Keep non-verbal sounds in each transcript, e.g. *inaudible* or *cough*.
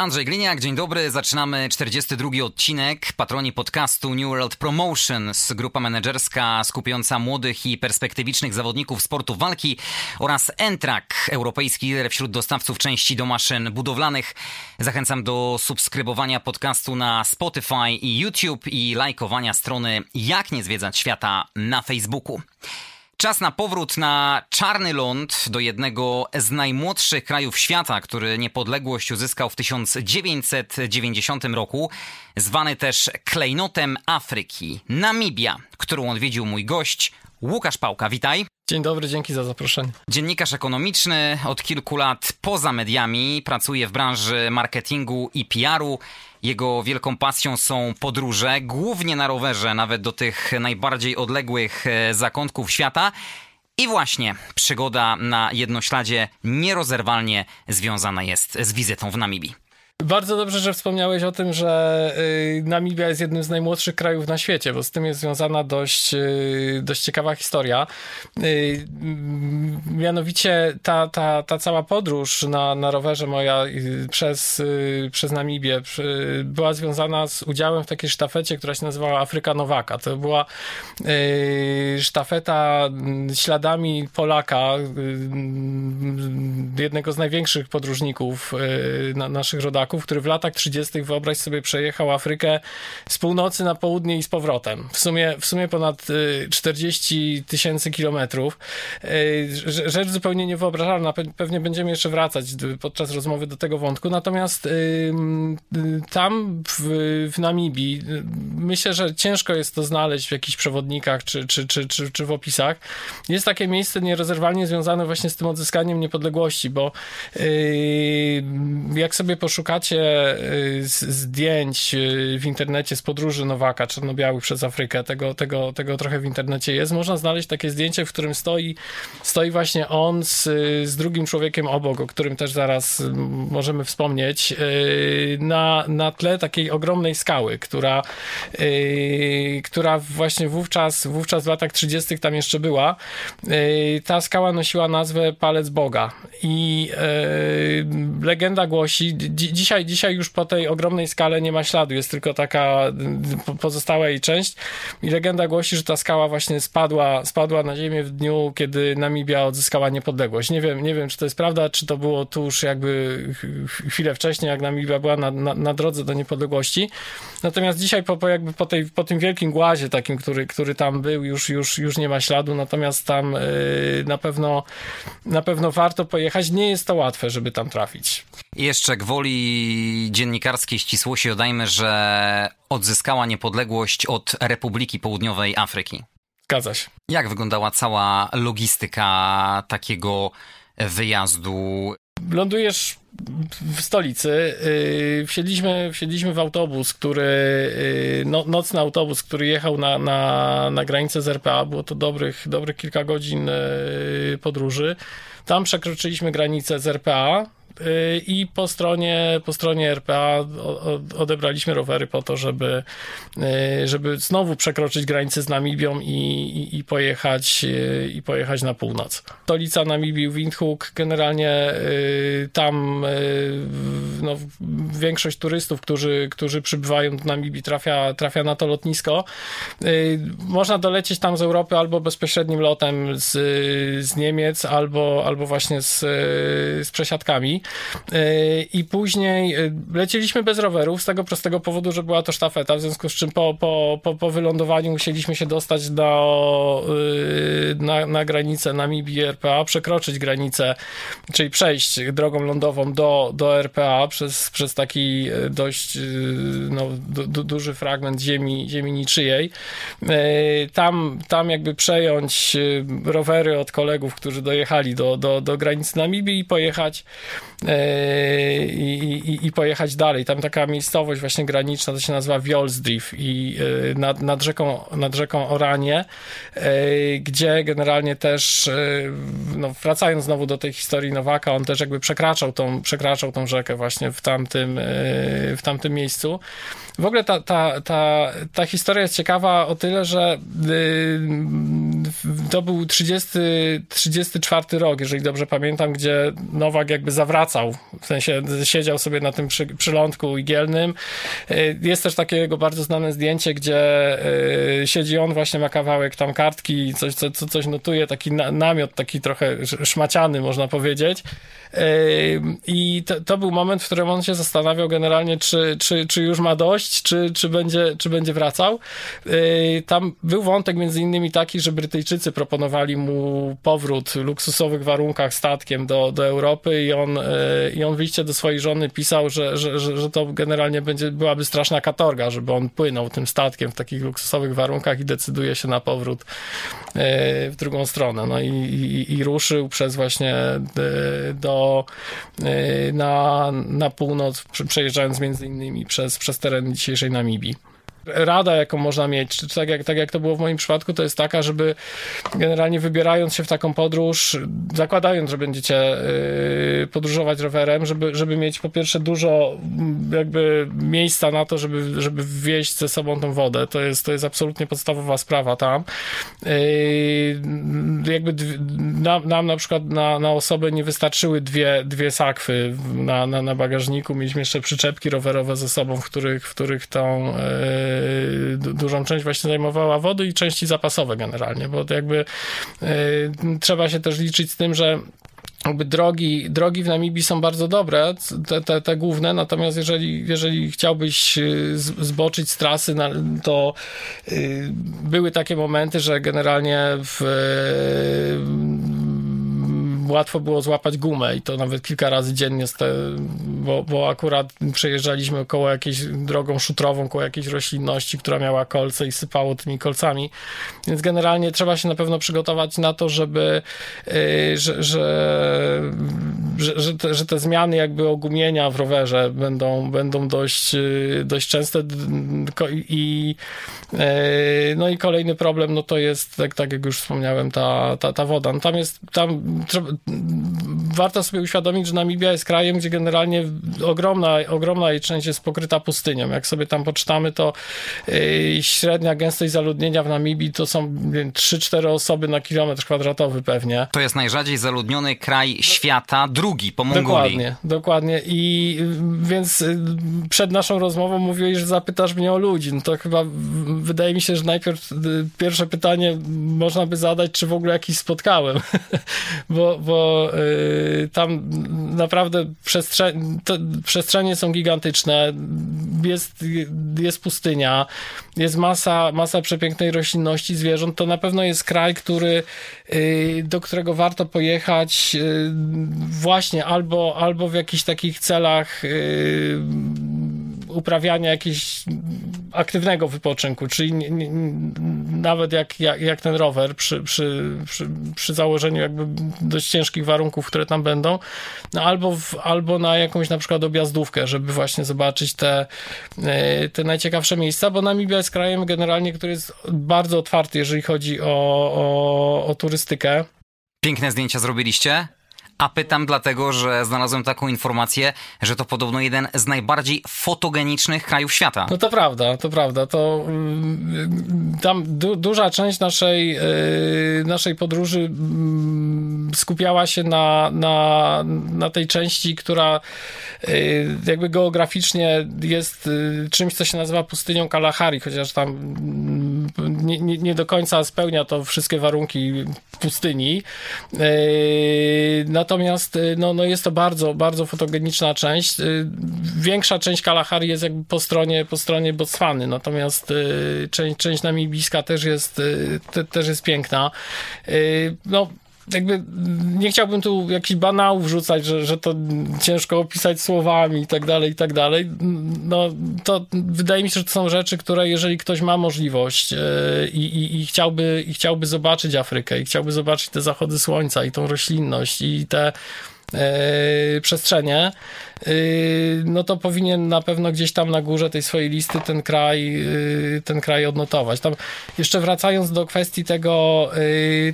Andrzej Gliniak, dzień dobry. Zaczynamy 42 odcinek. Patroni podcastu New World Promotions, grupa menedżerska skupiająca młodych i perspektywicznych zawodników sportu walki oraz Entrak, europejski lider wśród dostawców części do maszyn budowlanych. Zachęcam do subskrybowania podcastu na Spotify i YouTube i lajkowania strony Jak nie zwiedzać świata na Facebooku. Czas na powrót na czarny ląd do jednego z najmłodszych krajów świata, który niepodległość uzyskał w 1990 roku, zwany też klejnotem Afryki, Namibia, którą odwiedził mój gość Łukasz Pałka. Witaj. Dzień dobry, dzięki za zaproszenie. Dziennikarz ekonomiczny, od kilku lat poza mediami, pracuje w branży marketingu i PR-u. Jego wielką pasją są podróże, głównie na rowerze, nawet do tych najbardziej odległych e, zakątków świata. I właśnie przygoda na jednośladzie nierozerwalnie związana jest z wizytą w Namibii. Bardzo dobrze, że wspomniałeś o tym, że y, Namibia jest jednym z najmłodszych krajów na świecie, bo z tym jest związana dość, y, dość ciekawa historia. Y, mianowicie ta, ta, ta cała podróż na, na rowerze moja przez, przez Namibię była związana z udziałem w takiej sztafecie, która się nazywała Afryka Nowaka. To była sztafeta śladami Polaka, jednego z największych podróżników naszych rodaków, który w latach 30. wyobraź sobie przejechał Afrykę z północy na południe i z powrotem. W sumie, w sumie ponad 40 y, tysięcy kilometrów. Y, rzecz zupełnie niewyobrażalna. Pewnie będziemy jeszcze wracać podczas rozmowy do tego wątku. Natomiast y, tam w, w Namibii myślę, że ciężko jest to znaleźć w jakichś przewodnikach czy, czy, czy, czy, czy w opisach. Jest takie miejsce nierozerwalnie związane właśnie z tym odzyskaniem niepodległości, bo jak sobie poszukacie szukacie y, zdjęć y, w internecie z podróży Nowaka czarno-białych przez Afrykę, tego, tego, tego trochę w internecie jest, można znaleźć takie zdjęcie, w którym stoi, stoi właśnie on z, z drugim człowiekiem obok, o którym też zaraz możemy wspomnieć, y, na, na tle takiej ogromnej skały, która, która właśnie wówczas, wówczas w latach 30. tam jeszcze była. Ta skała nosiła nazwę Palec Boga i legenda głosi, dzisiaj, dzisiaj już po tej ogromnej skale nie ma śladu, jest tylko taka pozostała jej część i legenda głosi, że ta skała właśnie spadła, spadła na ziemię w dniu, kiedy Namibia odzyskała niepodległość. Nie wiem, nie wiem, czy to jest prawda, czy to było tuż jakby chwilę wcześniej, jak Namibia była na, na, na drodze do niepodległości. Natomiast dzisiaj po, po, jakby po, tej, po tym wielkim głazie takim, który, który tam był, już, już, już nie ma śladu, natomiast tam yy, na pewno na pewno warto pojechać. Nie jest to łatwe, żeby tam trafić. I jeszcze gwoli dziennikarskiej ścisłości dodajmy, że odzyskała niepodległość od Republiki Południowej Afryki. Zgadza się. Jak wyglądała cała logistyka takiego wyjazdu? Lądujesz w stolicy. Yy, wsiedliśmy, wsiedliśmy w autobus, który, yy, no, nocny autobus, który jechał na, na, na granicę z RPA. Było to dobrych, dobrych kilka godzin yy, podróży. Tam przekroczyliśmy granicę z RPA i po stronie, po stronie RPA odebraliśmy rowery po to, żeby, y, żeby znowu przekroczyć granicę z Namibią i, i, i, pojechać, y, i pojechać na północ. Stolica Namibii, Windhoek, generalnie y, tam no, większość turystów, którzy, którzy przybywają do Namibii trafia, trafia na to lotnisko. Można dolecieć tam z Europy albo bezpośrednim lotem z, z Niemiec, albo, albo właśnie z, z przesiadkami. E, I później e, lecieliśmy bez rowerów z tego prostego powodu, że była to sztafeta, w związku z czym po, po, po, po wylądowaniu musieliśmy się dostać do, e, na, na granicę Namibii RPA, przekroczyć granicę, czyli przejść drogą lądową do, do RPA przez, przez taki dość no, du, du, duży fragment ziemi, ziemi niczyjej. Tam, tam jakby przejąć rowery od kolegów, którzy dojechali do, do, do granicy Namibii i pojechać i, i, i, pojechać dalej. Tam taka miejscowość właśnie graniczna, to się nazywa Wiolsdrift i e, nad, nad, rzeką, nad rzeką Oranie, e, gdzie generalnie też, no, wracając znowu do tej historii Nowaka, on też jakby przekraczał tą, przekraczał tą rzekę właśnie w tamtym, w tamtym miejscu. W ogóle ta, ta, ta, ta historia jest ciekawa o tyle, że to był 30, 34 rok, jeżeli dobrze pamiętam, gdzie Nowak jakby zawracał, w sensie siedział sobie na tym przy, przylądku igielnym. Jest też takie jego bardzo znane zdjęcie, gdzie siedzi on, właśnie ma kawałek tam kartki, coś, co, coś notuje, taki na, namiot, taki trochę szmaciany, można powiedzieć. I to, to, był moment, w którym on się zastanawiał generalnie, czy, czy, czy już ma dość, czy, czy, będzie, czy będzie wracał. Tam był wątek między innymi taki, że Brytyjczycy proponowali mu powrót w luksusowych warunkach statkiem do, do Europy i on, i on wyjście do swojej żony pisał, że, że, że, że to generalnie będzie, byłaby straszna katorga, żeby on płynął tym statkiem w takich luksusowych warunkach i decyduje się na powrót w drugą stronę. No i, i, i ruszył przez właśnie do Y, na, na północ, przejeżdżając między innymi przez, przez teren dzisiejszej Namibii rada, jaką można mieć, czy tak jak, tak jak to było w moim przypadku, to jest taka, żeby generalnie wybierając się w taką podróż, zakładając, że będziecie yy, podróżować rowerem, żeby, żeby mieć po pierwsze dużo mm, jakby miejsca na to, żeby, żeby wwieźć ze sobą tą wodę. To jest, to jest absolutnie podstawowa sprawa tam. Yy, jakby nam, nam na przykład na, na osobę nie wystarczyły dwie, dwie sakwy na, na, na bagażniku. Mieliśmy jeszcze przyczepki rowerowe ze sobą, w których, w których tą yy, dużą część właśnie zajmowała wody i części zapasowe generalnie, bo to jakby y, trzeba się też liczyć z tym, że jakby drogi, drogi w Namibii są bardzo dobre, te, te, te główne, natomiast jeżeli, jeżeli chciałbyś y, zboczyć z trasy, to y, były takie momenty, że generalnie w łatwo było złapać gumę i to nawet kilka razy dziennie, bo, bo akurat przejeżdżaliśmy koło jakiejś drogą szutrową, koło jakiejś roślinności, która miała kolce i sypało tymi kolcami. Więc generalnie trzeba się na pewno przygotować na to, żeby, y, że, że, że, te zmiany jakby ogumienia w rowerze będą, będą dość, y, dość częste i y, no i kolejny problem, no to jest, tak, tak jak już wspomniałem, ta, ta, ta woda. No tam jest, tam warto sobie uświadomić, że Namibia jest krajem, gdzie generalnie ogromna, ogromna jej część jest pokryta pustynią. Jak sobie tam poczytamy, to yy, średnia gęstość zaludnienia w Namibii to są 3-4 osoby na kilometr kwadratowy pewnie. To jest najrzadziej zaludniony kraj świata, drugi po Mongolii. Dokładnie, dokładnie. I więc y, przed naszą rozmową mówiłeś, że zapytasz mnie o ludzi. No to chyba wydaje mi się, że najpierw y, pierwsze pytanie można by zadać, czy w ogóle jakiś spotkałem. *laughs* bo, bo y, tam naprawdę przestrze przestrzenie są gigantyczne, jest, jest pustynia, jest masa, masa przepięknej roślinności, zwierząt. To na pewno jest kraj, który, y, do którego warto pojechać y, właśnie albo, albo w jakichś takich celach y, uprawiania jakiegoś aktywnego wypoczynku, czyli nie, nie, nawet jak, jak, jak, ten rower przy, przy, przy, przy, założeniu jakby dość ciężkich warunków, które tam będą, no albo, w, albo na jakąś na przykład objazdówkę, żeby właśnie zobaczyć te, e, te najciekawsze miejsca, bo Namibia jest krajem generalnie, który jest bardzo otwarty, jeżeli chodzi o, o, o turystykę. Piękne zdjęcia zrobiliście? A pytam dlatego, że znalazłem taką informację, że to podobno jeden z najbardziej fotogenicznych krajów świata. No to prawda, to prawda. To mm, tam du duża część naszej, yy, naszej podróży yy, skupiała się na, na, na tej części, która yy, jakby geograficznie jest y, czymś, co się nazywa pustynią Kalahari, chociaż tam mm, nie, nie, nie do końca spełnia to wszystkie warunki pustyni. Y, natomiast y, no, no jest to bardzo, bardzo fotogeniczna część. Y, większa część Kalahari jest jakby po stronie, po stronie Botswany, natomiast część, część namibijska też jest, te, też jest piękna. No, jakby nie chciałbym tu jakiś banał wrzucać, że, że to ciężko opisać słowami i tak dalej, i tak dalej. No, to wydaje mi się, że to są rzeczy, które jeżeli ktoś ma możliwość i, i, i, chciałby, i chciałby zobaczyć Afrykę i chciałby zobaczyć te zachody słońca i tą roślinność i te przestrzenie, no to powinien na pewno gdzieś tam na górze tej swojej listy ten kraj, ten kraj odnotować. Tam jeszcze wracając do kwestii tego,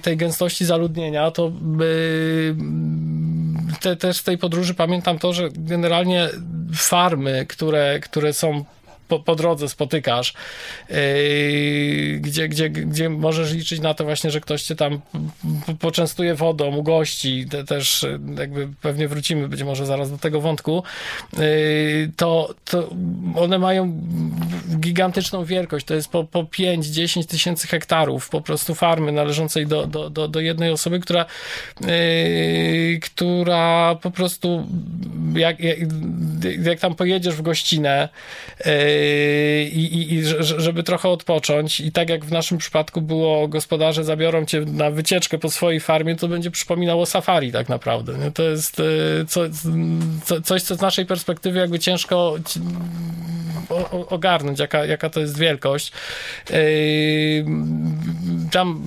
tej gęstości zaludnienia, to te, też z tej podróży pamiętam to, że generalnie farmy, które, które są po, po drodze spotykasz, yy, gdzie, gdzie, gdzie możesz liczyć na to właśnie, że ktoś cię tam poczęstuje wodą, ugości, te, też jakby pewnie wrócimy być może zaraz do tego wątku, yy, to, to one mają gigantyczną wielkość, to jest po, po 5-10 tysięcy hektarów po prostu farmy należącej do, do, do, do jednej osoby, która, yy, która po prostu jak, jak, jak tam pojedziesz w gościnę, yy, i, i, żeby trochę odpocząć. I tak jak w naszym przypadku było, gospodarze zabiorą cię na wycieczkę po swojej farmie, to będzie przypominało safari tak naprawdę. To jest e, co, co, coś, co z naszej perspektywy jakby ciężko ogarnąć, jaka, jaka to jest wielkość. E, tam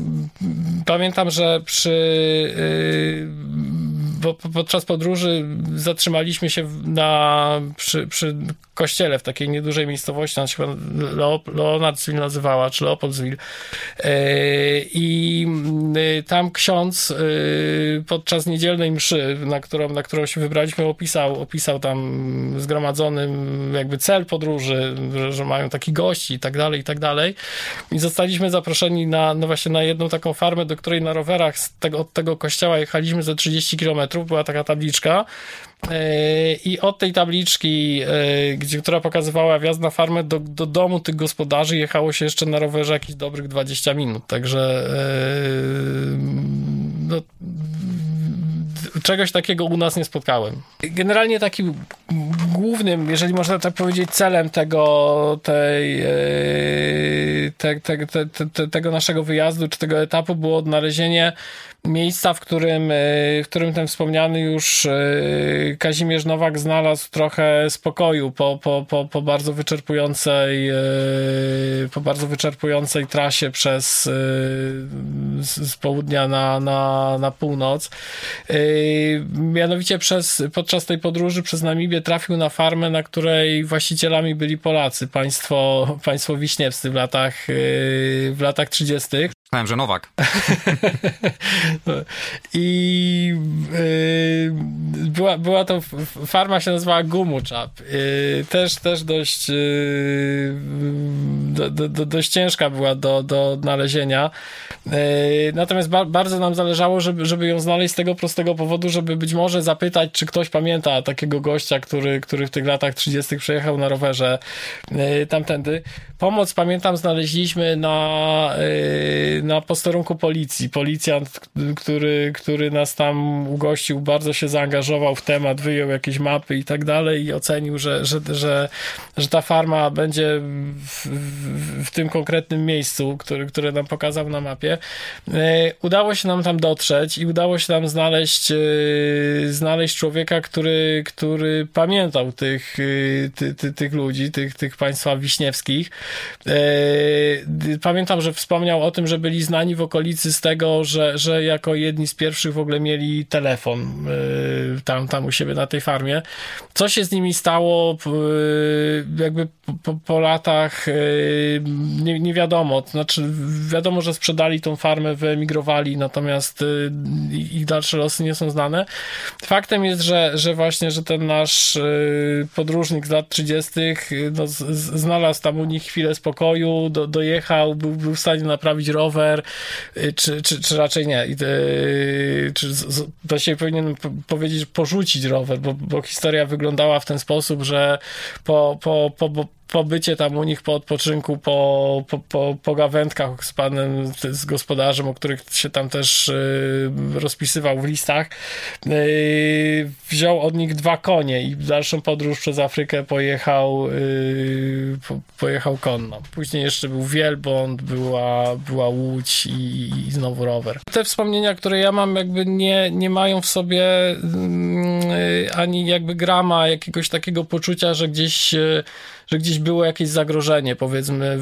pamiętam, że przy e, bo podczas podróży zatrzymaliśmy się na, przy, przy kościele w takiej niedużej miejscowości, ona się chyba Leonardsville nazywała, czy Leopoldsville. I e, tam ksiądz e, podczas niedzielnej mszy, na którą, na którą się wybraliśmy, opisał, opisał tam zgromadzonym jakby cel podróży, że, że mają taki gości i tak dalej, i tak dalej. I zostaliśmy zaproszeni na, no właśnie na jedną taką farmę, do której na rowerach tego, od tego kościoła jechaliśmy za 30 kilometrów. Była taka tabliczka E, I od tej tabliczki, e, gdzie, która pokazywała wjazd na farmę, do, do domu tych gospodarzy jechało się jeszcze na rowerze jakieś dobrych 20 minut. Także e, no, czegoś takiego u nas nie spotkałem. Generalnie takim głównym, jeżeli można tak powiedzieć, celem tego, tej, te, te, te, tego naszego wyjazdu, czy tego etapu było odnalezienie miejsca, w którym, e, w którym ten wspomniany już e, Kazimierz Nowak znalazł trochę spokoju po, po, po, po bardzo wyczerpującej e, po bardzo wyczerpującej trasie przez z, południa na, na, na północ. Mianowicie przez, podczas tej podróży przez Namibię trafił na farmę, na której właścicielami byli Polacy, państwo, państwo wiśniewscy w latach, w latach 30. Myślałem, że Nowak. *laughs* I yy, była, była to farma się nazywała Gumuczap. Yy, też, też dość, yy, do, do, do, dość ciężka była do, do odnalezienia. Yy, natomiast ba bardzo nam zależało, żeby, żeby ją znaleźć z tego prostego powodu, żeby być może zapytać, czy ktoś pamięta takiego gościa, który, który w tych latach 30. przejechał na rowerze yy, tamtędy. Pomoc, pamiętam, znaleźliśmy na, yy, na posterunku policji. Policjant, który, który nas tam ugościł, bardzo się zaangażował w temat, wyjął jakieś mapy i tak dalej i ocenił, że, że, że, że ta farma będzie w, w, w tym konkretnym miejscu, który, które nam pokazał na mapie. E, udało się nam tam dotrzeć i udało się nam znaleźć, e, znaleźć człowieka, który, który pamiętał tych, e, ty, ty, tych ludzi, tych, tych państwa wiśniewskich. Pamiętam, że wspomniał o tym, że byli znani w okolicy z tego, że, że jako jedni z pierwszych w ogóle mieli telefon tam, tam u siebie na tej farmie. Co się z nimi stało jakby po, po latach nie, nie wiadomo. Znaczy wiadomo, że sprzedali tą farmę, wyemigrowali, natomiast ich dalsze losy nie są znane. Faktem jest, że, że właśnie, że ten nasz podróżnik z lat 30. No, z, znalazł tam u nich chwilę spokoju, do, dojechał, był, był w stanie naprawić rower, czy, czy, czy raczej nie. Czy właściwie powinien powiedzieć, porzucić rower, bo, bo historia wyglądała w ten sposób, że po, po, po, pobycie tam u nich po odpoczynku, po, po, po, po gawędkach z panem, z gospodarzem, o których się tam też y, rozpisywał w listach, y, wziął od nich dwa konie i w dalszą podróż przez Afrykę pojechał, y, po, pojechał konno. Później jeszcze był wielbłąd, była, była łódź i, i, znowu rower. Te wspomnienia, które ja mam, jakby nie, nie mają w sobie mm, ani jakby grama jakiegoś takiego poczucia, że gdzieś że gdzieś było jakieś zagrożenie, powiedzmy,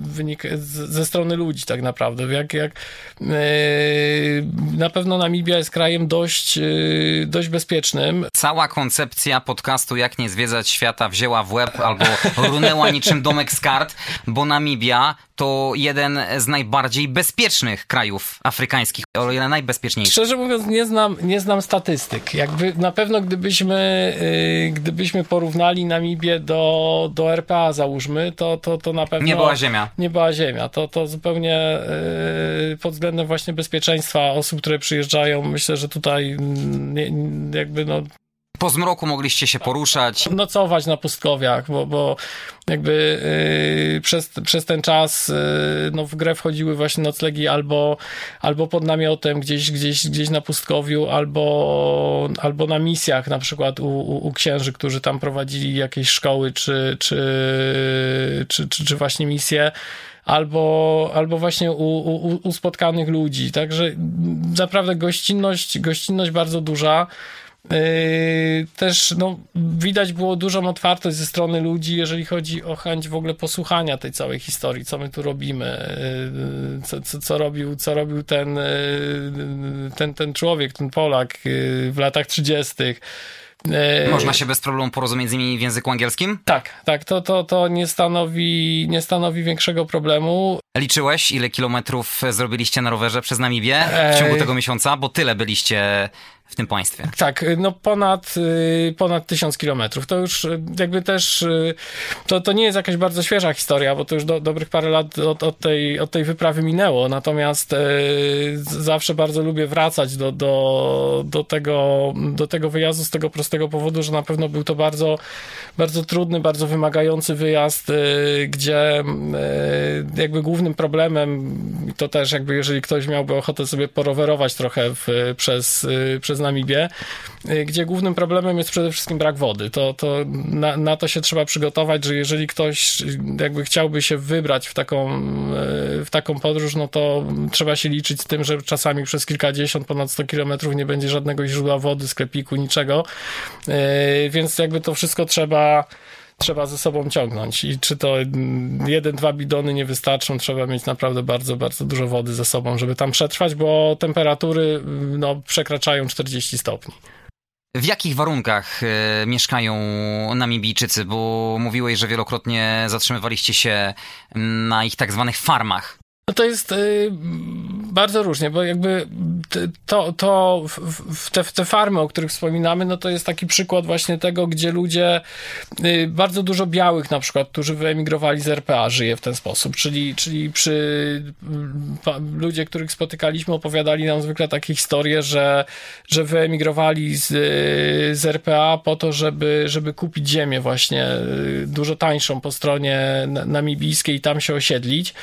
wynik ze strony ludzi tak naprawdę. Jak, jak, yy, na pewno Namibia jest krajem dość, yy, dość bezpiecznym. Cała koncepcja podcastu Jak nie zwiedzać świata wzięła w łeb albo runęła niczym domek z kart, bo Namibia to jeden z najbardziej bezpiecznych krajów afrykańskich, o ile najbezpieczniejszy. Szczerze mówiąc, nie znam, nie znam statystyk. Jakby na pewno gdybyśmy, yy, gdybyśmy porównali Namibię do, do RPA, załóżmy, to, to, to na pewno... Nie była ziemia. Nie była ziemia. To, to zupełnie yy, pod względem właśnie bezpieczeństwa osób, które przyjeżdżają, myślę, że tutaj mm, nie, jakby no po zmroku mogliście się poruszać. Nocować na pustkowiach, bo, bo jakby yy, przez, przez ten czas yy, no, w grę wchodziły właśnie noclegi albo, albo pod namiotem gdzieś, gdzieś, gdzieś na pustkowiu, albo, albo na misjach, na przykład u, u, u księży, którzy tam prowadzili jakieś szkoły, czy, czy, czy, czy, czy właśnie misje albo, albo właśnie u, u, u spotkanych ludzi. Także naprawdę gościnność, gościnność bardzo duża. Yy, też no, widać było dużą otwartość ze strony ludzi, jeżeli chodzi o chęć w ogóle posłuchania tej całej historii, co my tu robimy, yy, co, co, co robił, co robił ten, yy, ten, ten człowiek, ten Polak w latach 30. Można się bez problemu porozumieć z nimi w języku angielskim? Tak, tak, to, to, to nie, stanowi, nie stanowi większego problemu. Liczyłeś, ile kilometrów zrobiliście na rowerze przez Namibię w ciągu tego miesiąca? Bo tyle byliście w tym państwie. Tak, no ponad, y, ponad tysiąc kilometrów. To już y, jakby też, y, to, to nie jest jakaś bardzo świeża historia, bo to już do, dobrych parę lat od, od, tej, od tej wyprawy minęło, natomiast zawsze bardzo lubię wracać do, do, do, tego, do tego wyjazdu z tego prostego powodu, że na pewno był to bardzo, bardzo trudny, bardzo wymagający wyjazd, gdzie jakby głównym problemem, to też jakby jeżeli ktoś miałby ochotę sobie porowerować trochę w, przez, przez Namibię, y, gdzie głównym problemem jest przede wszystkim brak wody. To, to na, na to się trzeba przygotować, że jeżeli ktoś y, jakby chciałby się wybrać w taką, y, w taką podróż, no to trzeba się liczyć z tym, że czasami przez kilkadziesiąt, ponad 100 kilometrów nie będzie żadnego źródła wody, sklepiku, niczego. Więc jakby to wszystko trzeba trzeba ze sobą ciągnąć. I czy to jeden, dwa bidony nie wystarczą, trzeba mieć naprawdę bardzo, bardzo dużo wody ze sobą, żeby tam przetrwać, bo temperatury no, przekraczają 40 stopni. W jakich warunkach y, mieszkają Namibijczycy? Bo mówiłeś, że wielokrotnie zatrzymywaliście się na ich tak zwanych farmach. No to jest y, bardzo różnie, bo jakby to, to w te, w te farmy, o których wspominamy, no to jest taki przykład właśnie tego, gdzie ludzie, y, bardzo dużo białych na przykład, którzy wyemigrowali z RPA, żyje w ten sposób, czyli, czyli przy pa, ludzie, których spotykaliśmy, opowiadali nam zwykle takie historie, że, że wyemigrowali z, z RPA po to, żeby, żeby kupić ziemię właśnie y, dużo tańszą po stronie namibijskiej i tam się osiedlić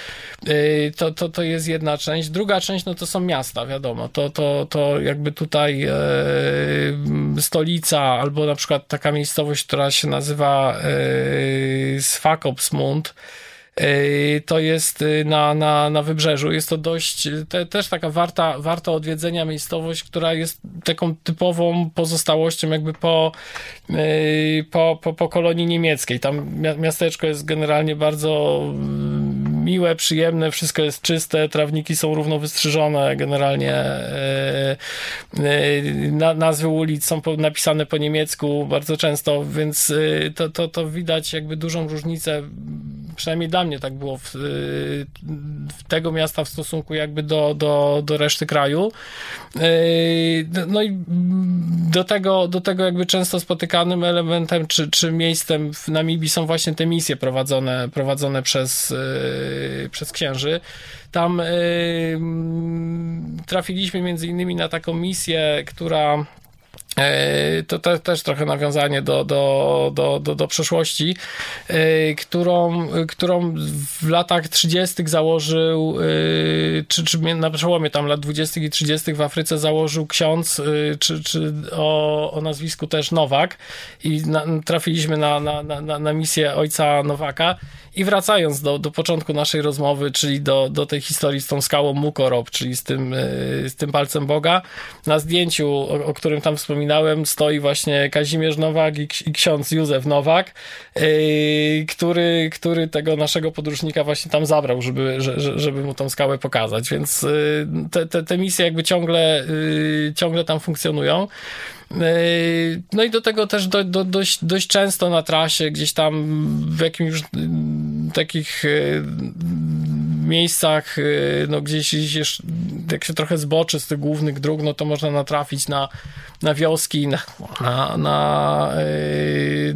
to, to, to jest jedna część. Druga część, no to są miasta, wiadomo. To, to, to jakby tutaj e, stolica, albo na przykład taka miejscowość, która się nazywa e, e, to jest e, na, na, na wybrzeżu. Jest to dość, te, też taka warta, warta odwiedzenia miejscowość, która jest taką typową pozostałością jakby po, e, po, po, po kolonii niemieckiej. Tam miasteczko jest generalnie bardzo miłe, przyjemne, wszystko jest czyste, trawniki są równo wystrzyżone, generalnie e, e, nazwy ulic są napisane po niemiecku bardzo często, więc e, to, to, to widać jakby dużą różnicę, przynajmniej dla mnie tak było w, w tego miasta w stosunku jakby do, do, do reszty kraju. No i do tego, do tego jakby często spotykanym elementem czy, czy miejscem w Namibii są właśnie te misje prowadzone, prowadzone przez Y, przez księży. Tam y, trafiliśmy między innymi na taką misję, która y, to te, też trochę nawiązanie do, do, do, do, do przeszłości, którą, którą w latach 30. założył, czy, czy na przełomie tam lat 20. i 30. w Afryce założył ksiądz, czy, czy o, o nazwisku też Nowak i na, trafiliśmy na, na, na, na misję ojca Nowaka i wracając do, do początku naszej rozmowy, czyli do, do tej historii z tą skałą Mukorob, czyli z tym, e, z tym palcem Boga, na zdjęciu, o, o którym tam wspominałem, wspominałem, stoi właśnie Kazimierz Nowak i, ksiądz Józef Nowak, yy, który, który tego naszego podróżnika właśnie tam zabrał, żeby, że, żeby mu tą skałę pokazać, więc yy, te, te, te misje jakby ciągle, yy, ciągle tam funkcjonują. No i do tego też do, do, dość, dość często na trasie, gdzieś tam w jakimś już takich yy, miejscach, yy, no gdzieś, gdzieś jak się trochę zboczy z tych głównych dróg, no to można natrafić na, na wioski, na, na, na,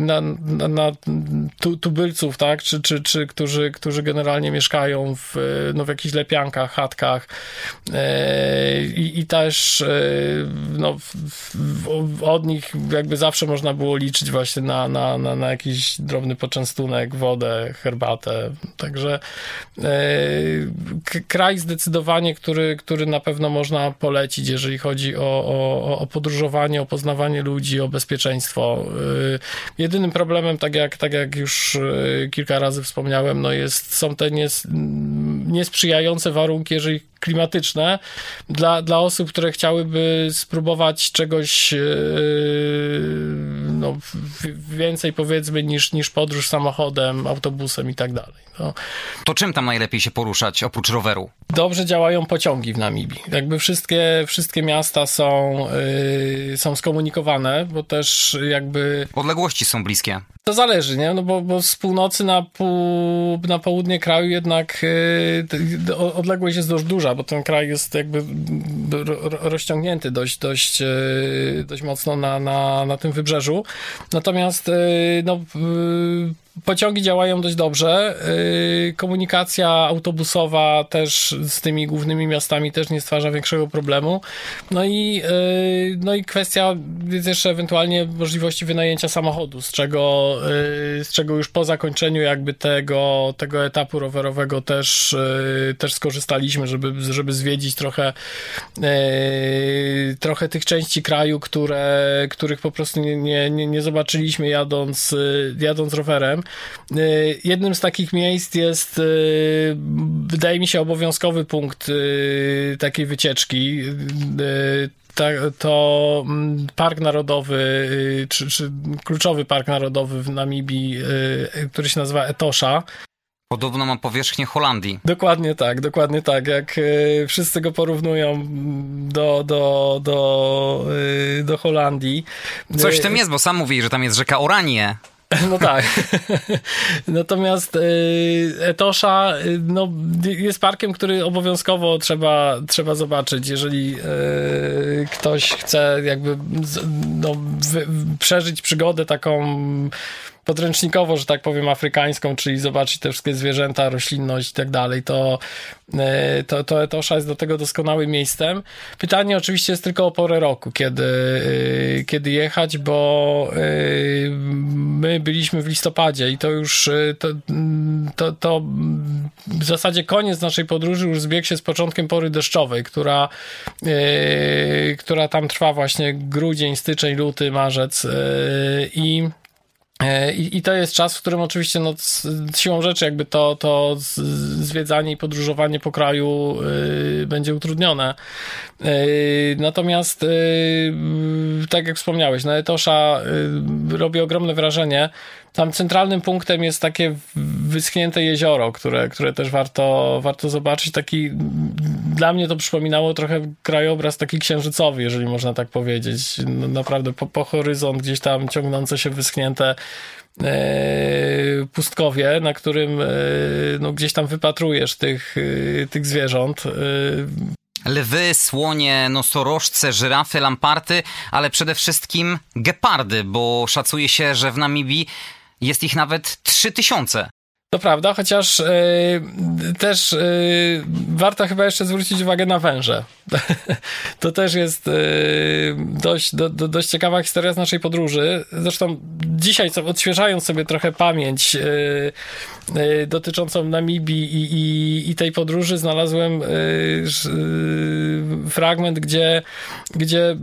na, na, na tu, tubylców, tak, czy, czy, czy którzy, którzy generalnie mieszkają w, no, w jakichś lepiankach, chatkach. I, i też no, w, w, od nich jakby zawsze można było liczyć właśnie na, na, na, na jakiś drobny poczęstunek, wodę, herbatę, także kraj zdecydowanie, który, który na pewno można polecić, jeżeli chodzi o, o, o podróżowanie, o poznawanie ludzi, o bezpieczeństwo. Jedynym problemem, tak jak, tak jak już kilka razy wspomniałem, no jest, są te nies, niesprzyjające warunki, jeżeli klimatyczne dla, dla osób, które chciałyby spróbować czegoś no, więcej powiedzmy niż, niż podróż samochodem, autobusem i tak dalej. No. To czym tam najlepiej się poruszać oprócz roweru? Dobrze działają pociągi w Namibii. Jakby wszystkie, wszystkie miasta są, yy, są skomunikowane, bo też jakby... Odległości są bliskie. To zależy, nie? No bo, bo z północy na, pół, na południe kraju jednak yy, odległość jest dość duża, bo ten kraj jest jakby rozciągnięty dość, dość, yy, dość mocno na, na, na tym wybrzeżu. Natomiast yy, no, Pociągi działają dość dobrze. Komunikacja autobusowa też z tymi głównymi miastami też nie stwarza większego problemu. No i, no i kwestia jest jeszcze ewentualnie możliwości wynajęcia samochodu, z czego, z czego już po zakończeniu jakby tego, tego etapu rowerowego też, też skorzystaliśmy, żeby, żeby zwiedzić trochę, trochę tych części kraju, które, których po prostu nie, nie, nie zobaczyliśmy jadąc, jadąc rowerem. Y, jednym z takich miejsc jest, y, wydaje mi się, obowiązkowy punkt y, takiej wycieczki to mm, Park Narodowy, czy, czy, kluczowy Park Narodowy w Namibii, który się nazywa Etosha. Podobno ma powierzchnię Holandii. Dokładnie tak, dokładnie tak. Jak wszyscy go porównują do, do, do, do Holandii. Coś w tym jest, bo sam mówi, że tam jest rzeka Oranie. No tak. *laughs* Natomiast y, Etosha y, no, jest parkiem, który obowiązkowo trzeba, trzeba zobaczyć, jeżeli y, ktoś chce jakby no, przeżyć przygodę taką podręcznikowo, że tak powiem, afrykańską, czyli zobaczyć te wszystkie zwierzęta, roślinność i tak dalej, to, e, to, to Etosha jest do tego doskonałym miejscem. Pytanie oczywiście jest tylko o porę roku, kiedy, e, kiedy jechać, bo e, my byliśmy w listopadzie i to już to, to, to w zasadzie koniec naszej podróży już zbiegł się z początkiem pory deszczowej, która, która tam trwa właśnie grudzień, styczeń, luty, marzec i I, I, to jest czas, w którym oczywiście no, siłą rzeczy jakby to, to zwiedzanie i podróżowanie po kraju y, będzie utrudnione. Y, natomiast y, tak jak wspomniałeś, no Etosza robi ogromne wrażenie. Tam centralnym punktem jest takie wyschnięte jezioro, które, które też warto, warto zobaczyć. Taki, dla mnie to przypominało trochę krajobraz taki księżycowy, jeżeli można tak powiedzieć. No, naprawdę po, po horyzont gdzieś tam ciągnące się wyschnięte e, pustkowie, na którym e, no, gdzieś tam wypatrujesz tych, e, tych zwierząt. Lwy, słonie, nosorożce, żyrafy, lamparty, ale przede wszystkim gepardy, bo szacuje się, że w Namibii jest ich nawet 3000. To prawda, chociaż yy, też yy, warto chyba jeszcze zwrócić uwagę na węże. *laughs* to też jest yy, dość, do, do, dość ciekawa historia z naszej podróży. Zresztą dzisiaj, odświeżając sobie trochę pamięć dotyczącą Namibii i, i, i, tej podróży, znalazłem fragment, gdzie, gdzie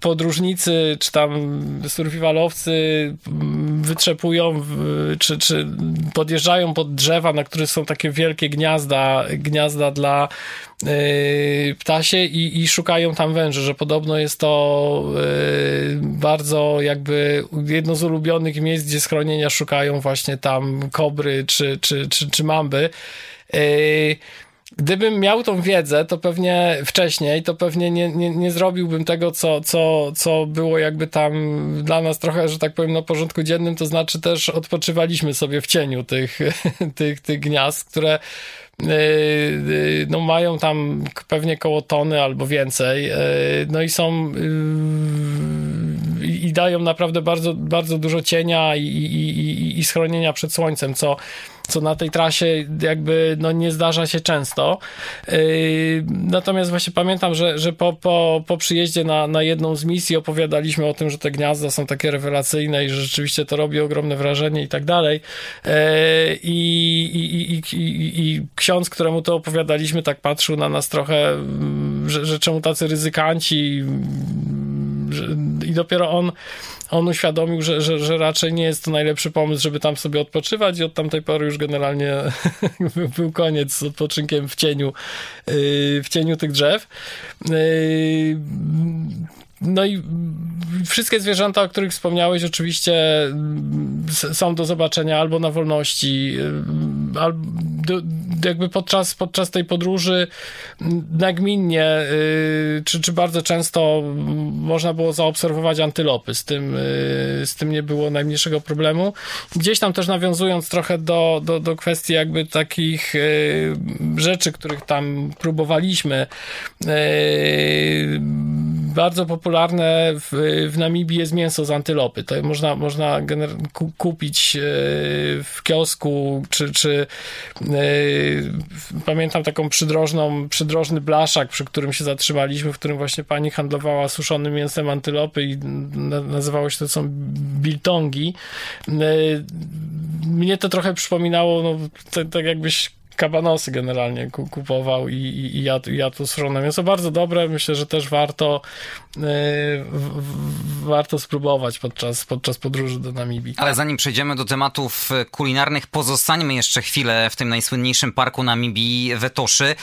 podróżnicy czy tam survivalowcy wytrzepują, czy, czy podjeżdżają pod drzewa, na których są takie wielkie gniazda, gniazda dla ptasie i, i szukają tam węży, że podobno jest to bardzo jakby jedno z ulubionych miejsc, gdzie schronienia szukają właśnie tam kobry czy, czy, czy, czy mamby. Gdybym miał tą wiedzę, to pewnie wcześniej, to pewnie nie, nie, nie zrobiłbym tego, co, co, co było jakby tam dla nas trochę, że tak powiem, na porządku dziennym, to znaczy też odpoczywaliśmy sobie w cieniu tych, *laughs* tych, tych gniazd, które y, y, no mają tam pewnie koło tony albo więcej, y, no i są i dają naprawdę bardzo, bardzo dużo cienia i, i, i, i schronienia przed słońcem, co co na tej trasie jakby no, nie zdarza się często. Yy, natomiast właśnie pamiętam, że, że po, po, po przyjeździe na, na jedną z misji opowiadaliśmy o tym, że te gniazda są takie rewelacyjne i że rzeczywiście to robi ogromne wrażenie i tak dalej. Yy, I, i, i, i, ksiądz, któremu to opowiadaliśmy, tak patrzył na nas trochę, że, że czemu tacy ryzykanci i dopiero on on uświadomił, że, że, że raczej nie jest to najlepszy pomysł, żeby tam sobie odpoczywać i od tamtej pory już generalnie *laughs* był koniec z odpoczynkiem w cieniu, yy, w cieniu tych drzew. No i wszystkie zwierzęta, o których wspomniałeś, oczywiście są do zobaczenia albo na wolności, albo jakby podczas, podczas tej podróży nagminnie, y, czy, czy bardzo często można było zaobserwować antylopy. Z tym, y, z tym nie było najmniejszego problemu. Gdzieś tam też nawiązując trochę do, do, do kwestii jakby takich y, rzeczy, których tam próbowaliśmy, bardzo popularne w, w Namibii jest mięso z antylopy. To można, można kupić w kiosku, czy, czy pamiętam taką przydrożną, przydrożny blaszak, przy którym się zatrzymaliśmy, w którym właśnie pani handlowała suszonym mięsem antylopy i nazywało się to są biltongi. Mnie to trochę przypominało, no, tak jakbyś kabanosy generalnie kupował i, i, i jadł, jadł to suszone mięso. Bardzo dobre, myślę, że też warto yy, warto spróbować podczas, podczas podróży do Namibii. Ale zanim przejdziemy do tematów kulinarnych, pozostańmy jeszcze chwilę w tym najsłynniejszym parku Namibii, Wetoszy,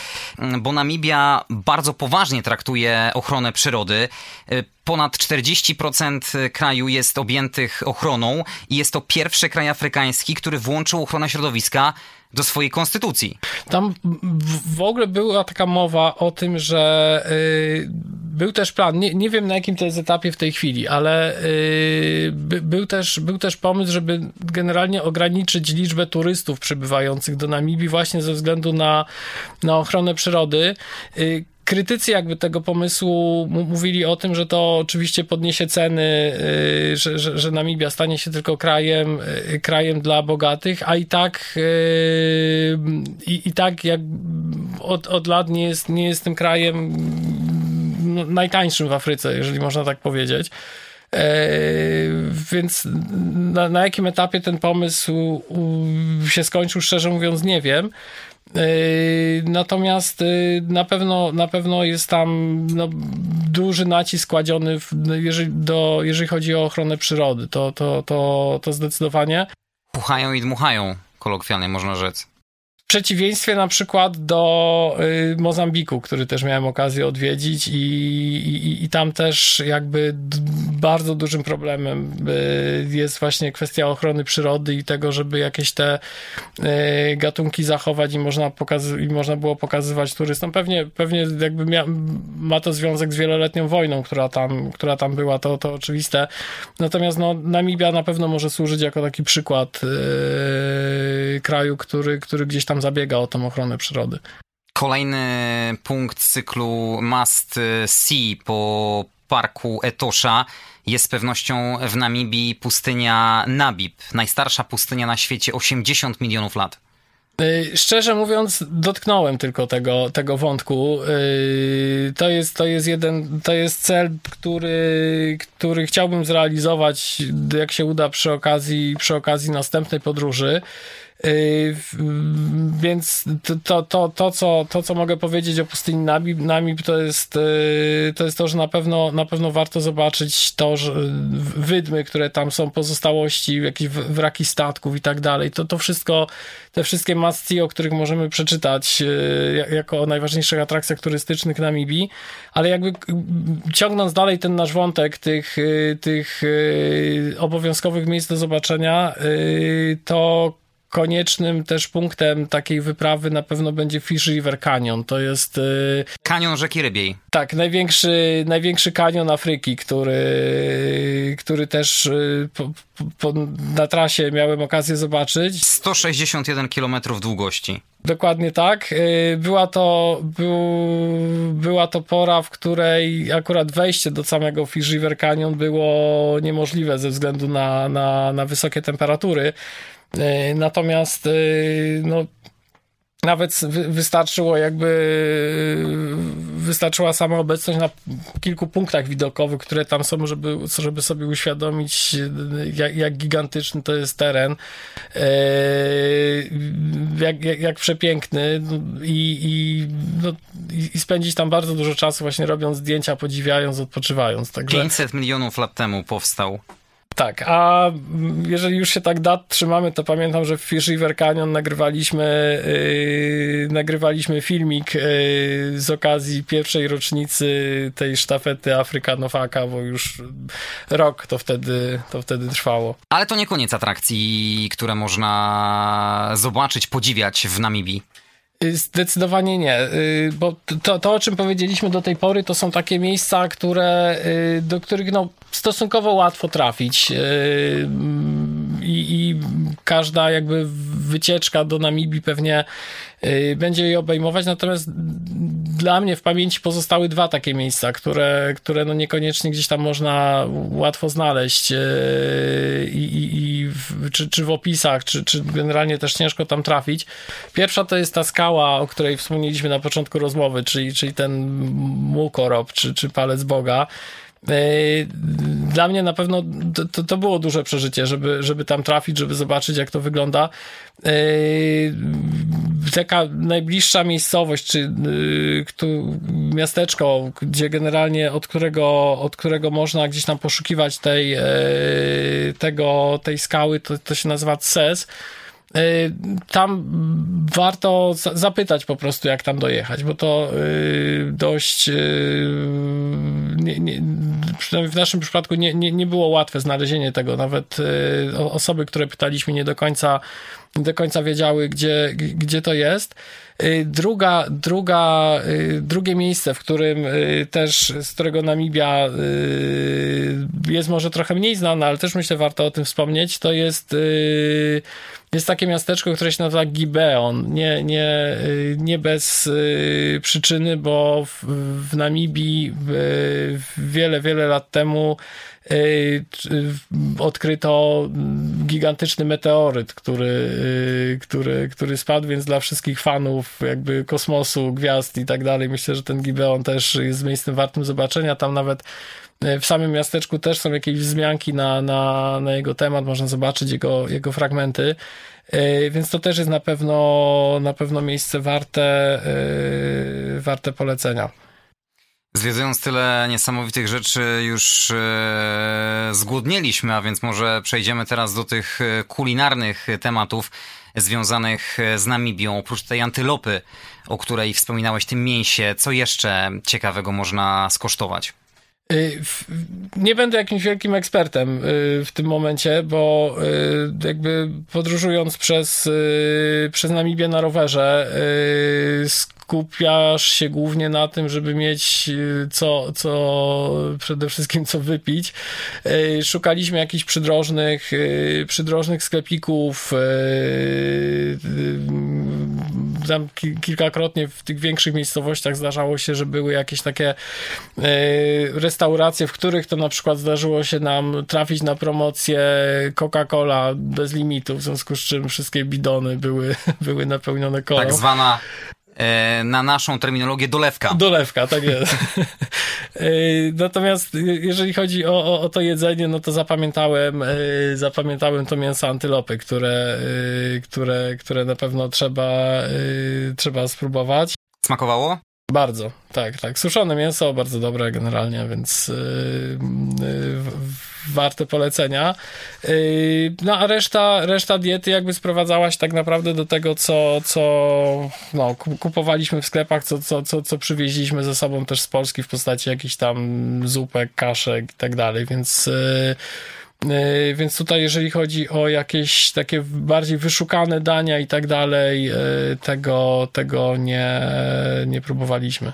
bo Namibia bardzo poważnie traktuje ochronę przyrody ponad 40% kraju jest objętych ochroną i jest to pierwszy kraj afrykański, który włączył ochronę środowiska do swojej konstytucji. Tam w ogóle była taka mowa o tym, że yy, był też plan, nie, nie wiem na jakim to jest etapie w tej chwili, ale yy, by, był, też, był też pomysł, żeby generalnie ograniczyć liczbę turystów przybywających do Namibii właśnie ze względu na, na ochronę przyrody. Yy, krytycy jakby tego pomysłu mówili o tym, że to oczywiście podniesie ceny, y, że, że, że Namibia stanie się tylko krajem, y, krajem dla bogatych, a i tak y, i, i tak jak od, od lat nie jest, nie jest tym krajem no, najtańszym w Afryce, jeżeli można tak powiedzieć. E, więc na, na jakim etapie ten pomysł się skończył, szczerze mówiąc, nie wiem. Yy, natomiast yy, na pewno, na pewno jest tam no, duży nacisk kładziony, w, jeżeli, do, jeżeli chodzi o ochronę przyrody. To, to, to, to zdecydowanie. Puchają i dmuchają, kolokwialnie można rzec przeciwieństwie na przykład do y, Mozambiku, który też miałem okazję odwiedzić i, i, i tam też jakby bardzo dużym problemem y, jest właśnie kwestia ochrony przyrody i tego, żeby jakieś te y, gatunki zachować i można, pokazy- i można było pokazywać turystom. Pewnie, pewnie jakby ma to związek z wieloletnią wojną, która tam, która tam była, to, to oczywiste. Natomiast no, Namibia na pewno może służyć jako taki przykład kraju, który, który gdzieś tam zabiega o tą ochronę przyrody. Kolejny punkt cyklu Must See po parku Etosha jest z pewnością w Namibii pustynia Nabib, najstarsza pustynia na świecie, 80 milionów lat. Y, szczerze mówiąc, dotknąłem tylko tego, tego wątku. Y, to jest, to jest jeden, to jest cel, który, który chciałbym zrealizować, jak się uda przy okazji, przy okazji następnej podróży. Yy, więc to, to, to, co, to, co mogę powiedzieć o pustyni Namib, Namib to, jest, yy, to jest to, że na pewno, na pewno warto zobaczyć to, że wydmy, które tam są, pozostałości, jakieś wraki statków i tak dalej. To, to wszystko, te wszystkie must o których możemy przeczytać yy, jako o najważniejszych atrakcjach turystycznych Namibii, ale jakby ciągnąc dalej ten nasz wątek tych, tych obowiązkowych miejsc do zobaczenia, to koniecznym też punktem takiej wyprawy na pewno będzie Fish River Canyon. To jest... Y, kanion rzeki Rybiej. Tak, największy, największy kanion Afryki, który, który też y, po, po, na trasie miałem okazję zobaczyć. 161 km długości. Dokładnie tak. Y, była to, był, była to pora, w której akurat wejście do samego Fish River Canyon było niemożliwe ze względu na, na, na wysokie temperatury. E, natomiast e, no, nawet wystarczyło jakby wystarczyła sama obecność na kilku punktach widokowych, które tam są, żeby, żeby sobie uświadomić, jak, jak gigantyczny to jest teren, e, jak, jak, jak przepiękny no, i, i, no, i, spędzić tam bardzo dużo czasu właśnie robiąc zdjęcia, podziwiając, odpoczywając. Także... 500 milionów lat temu powstał tak, a jeżeli już się tak dat trzymamy, to pamiętam, że w Fish River Canyon nagrywaliśmy, yy, nagrywaliśmy filmik yy, z okazji pierwszej rocznicy tej sztafety Afrykanowaka, bo już rok to wtedy, to wtedy trwało. Ale to nie koniec atrakcji, które można zobaczyć, podziwiać w Namibii. Y, zdecydowanie nie, y, bo to, to, o czym powiedzieliśmy do tej pory, to są takie miejsca, które, y, do których no, stosunkowo łatwo trafić i, i każda jakby wycieczka do Namibii pewnie Y, będzie je obejmować, natomiast dla mnie w pamięci pozostały dwa takie miejsca, które, które no niekoniecznie gdzieś tam można łatwo znaleźć y, i, i, i w, czy, czy w opisach, czy, czy generalnie też ciężko tam trafić. Pierwsza to jest ta skała, o której wspomnieliśmy na początku rozmowy, czyli, czyli ten Mukorob, czy, czy Palec Boga. Y, dla mnie na pewno to, to było duże przeżycie, żeby, żeby tam trafić, żeby zobaczyć, jak to wygląda. Yy, taka najbliższa miejscowość, czy yy, miasteczko, gdzie generalnie od którego, od którego można gdzieś tam poszukiwać tej, tego, tej skały, to, to się nazywa CES. Tam warto zapytać po prostu, jak tam dojechać, bo to dość, nie, nie, przynajmniej w naszym przypadku nie, nie, nie było łatwe znalezienie tego. Nawet osoby, które pytaliśmy, nie do końca nie do końca wiedziały, gdzie, gdzie to jest. Y, druga, druga, y, drugie miejsce, w którym y, też, z którego Namibia jest może trochę mniej znana, ale też myślę warto o tym wspomnieć, to jest jest takie miasteczko, które się nazywa Gibeon. Nie, nie, nie bez przyczyny, bo w, w Namibii wiele, wiele lat temu odkryto gigantyczny meteoryt, który, y, który, który spadł, więc dla wszystkich fanów jakby kosmosu, gwiazd i tak dalej, myślę, że ten Gibeon też jest miejscem wartym zobaczenia. Tam nawet y, w samym miasteczku też są jakieś wzmianki na, na, na jego temat, można zobaczyć jego, jego fragmenty. Więc to też jest na pewno, na pewno miejsce warte, warte polecenia. Zwiedzając tyle niesamowitych rzeczy, już e, zgłodnieliśmy, a więc może przejdziemy teraz do tych e, kulinarnych tematów związanych z Namibią. Oprócz tej antylopy, o której wspominałeś, tym mięsie, co jeszcze ciekawego można skosztować? Nie będę jakimś wielkim ekspertem w tym momencie, bo jakby podróżując przez, przez Namibię na rowerze, skupiasz się głównie na tym, żeby mieć co, co przede wszystkim co wypić. Szukaliśmy jakichś przydrożnych, przydrożnych sklepików. Tam kilkakrotnie w tych większych miejscowościach zdarzało się, że były jakieś takie restauracje, w których to na przykład zdarzyło się nam trafić na promocję Coca-Cola bez limitu, w związku z czym wszystkie bidony były, *laughs* były napełnione kolą. Tak zwana na naszą terminologię dolewka. Dolewka, tak jest. *laughs* E, natomiast jeżeli chodzi o, o, o, to jedzenie, no to zapamiętałem, zapamiętałem to mięso antylopy, które, które, które na pewno trzeba, trzeba spróbować. Smakowało? Bardzo, tak, tak. Suszone mięso, bardzo dobre generalnie, więc yy, yy, warte polecenia. Yy, no a reszta, reszta diety jakby sprowadzałaś tak naprawdę do tego, co, co no, kupowaliśmy w sklepach, co, co, co, co przywieźliśmy ze sobą też z Polski w postaci jakichś tam zupek, kaszek i tak dalej, więc yy, E, więc tutaj, jeżeli chodzi o jakieś takie bardziej wyszukane dania i tak dalej, tego, tego nie, nie próbowaliśmy.